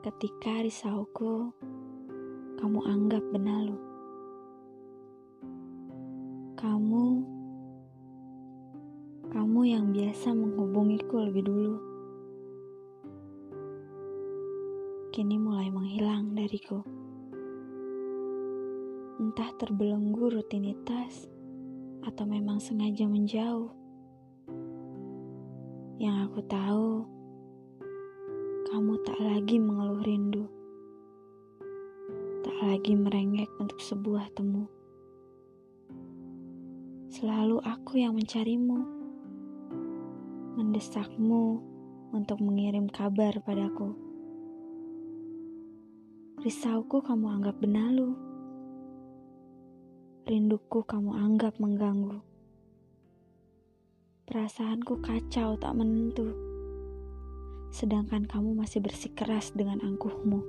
Ketika risauku, kamu anggap benalu. Kamu, kamu yang biasa menghubungiku lebih dulu. Kini mulai menghilang dariku. Entah terbelenggu rutinitas atau memang sengaja menjauh. Yang aku tahu, kamu tak lagi mengeluh rindu, tak lagi merengek untuk sebuah temu. Selalu aku yang mencarimu, mendesakmu untuk mengirim kabar padaku. Risauku kamu anggap benalu, rinduku kamu anggap mengganggu. Perasaanku kacau tak menentu sedangkan kamu masih bersikeras dengan angkuhmu.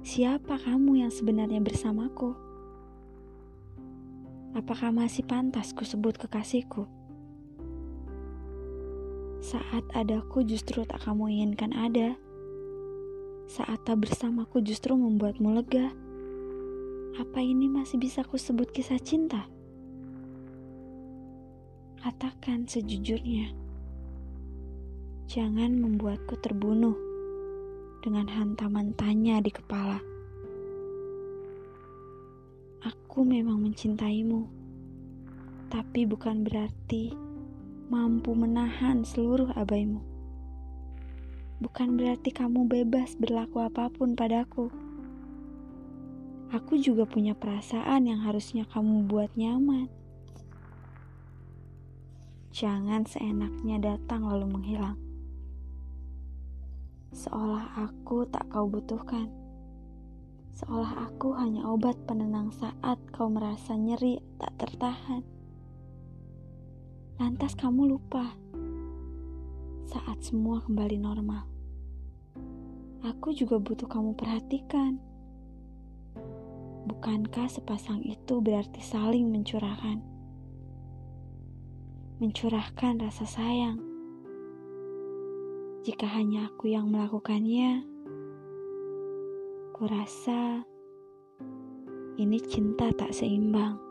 Siapa kamu yang sebenarnya bersamaku? Apakah masih pantas ku sebut kekasihku? Saat adaku justru tak kamu inginkan ada. Saat tak bersamaku justru membuatmu lega. Apa ini masih bisa ku sebut kisah cinta? Katakan sejujurnya. Jangan membuatku terbunuh dengan hantaman tanya di kepala. Aku memang mencintaimu, tapi bukan berarti mampu menahan seluruh abaimu. Bukan berarti kamu bebas berlaku apa pun padaku. Aku juga punya perasaan yang harusnya kamu buat nyaman. Jangan seenaknya datang lalu menghilang seolah aku tak kau butuhkan. Seolah aku hanya obat penenang saat kau merasa nyeri tak tertahan. Lantas kamu lupa saat semua kembali normal. Aku juga butuh kamu perhatikan. Bukankah sepasang itu berarti saling mencurahkan? Mencurahkan rasa sayang jika hanya aku yang melakukannya, kurasa ini cinta tak seimbang.